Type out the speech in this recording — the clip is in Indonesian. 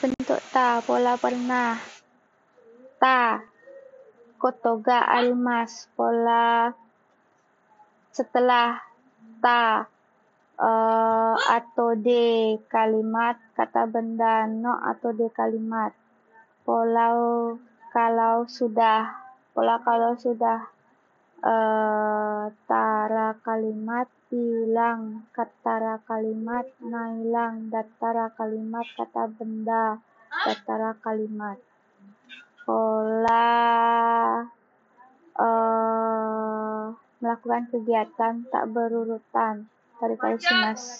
Bentuk ta, pola pernah. Ta, kotoga almas, pola setelah ta, uh, atau de kalimat kata benda no atau de kalimat. Pola kalau sudah, pola kalau sudah uh, kalimat hilang katara kalimat nailang datara kalimat kata benda datara kalimat. Pola uh, melakukan kegiatan tak berurutan. Kasih, Mas.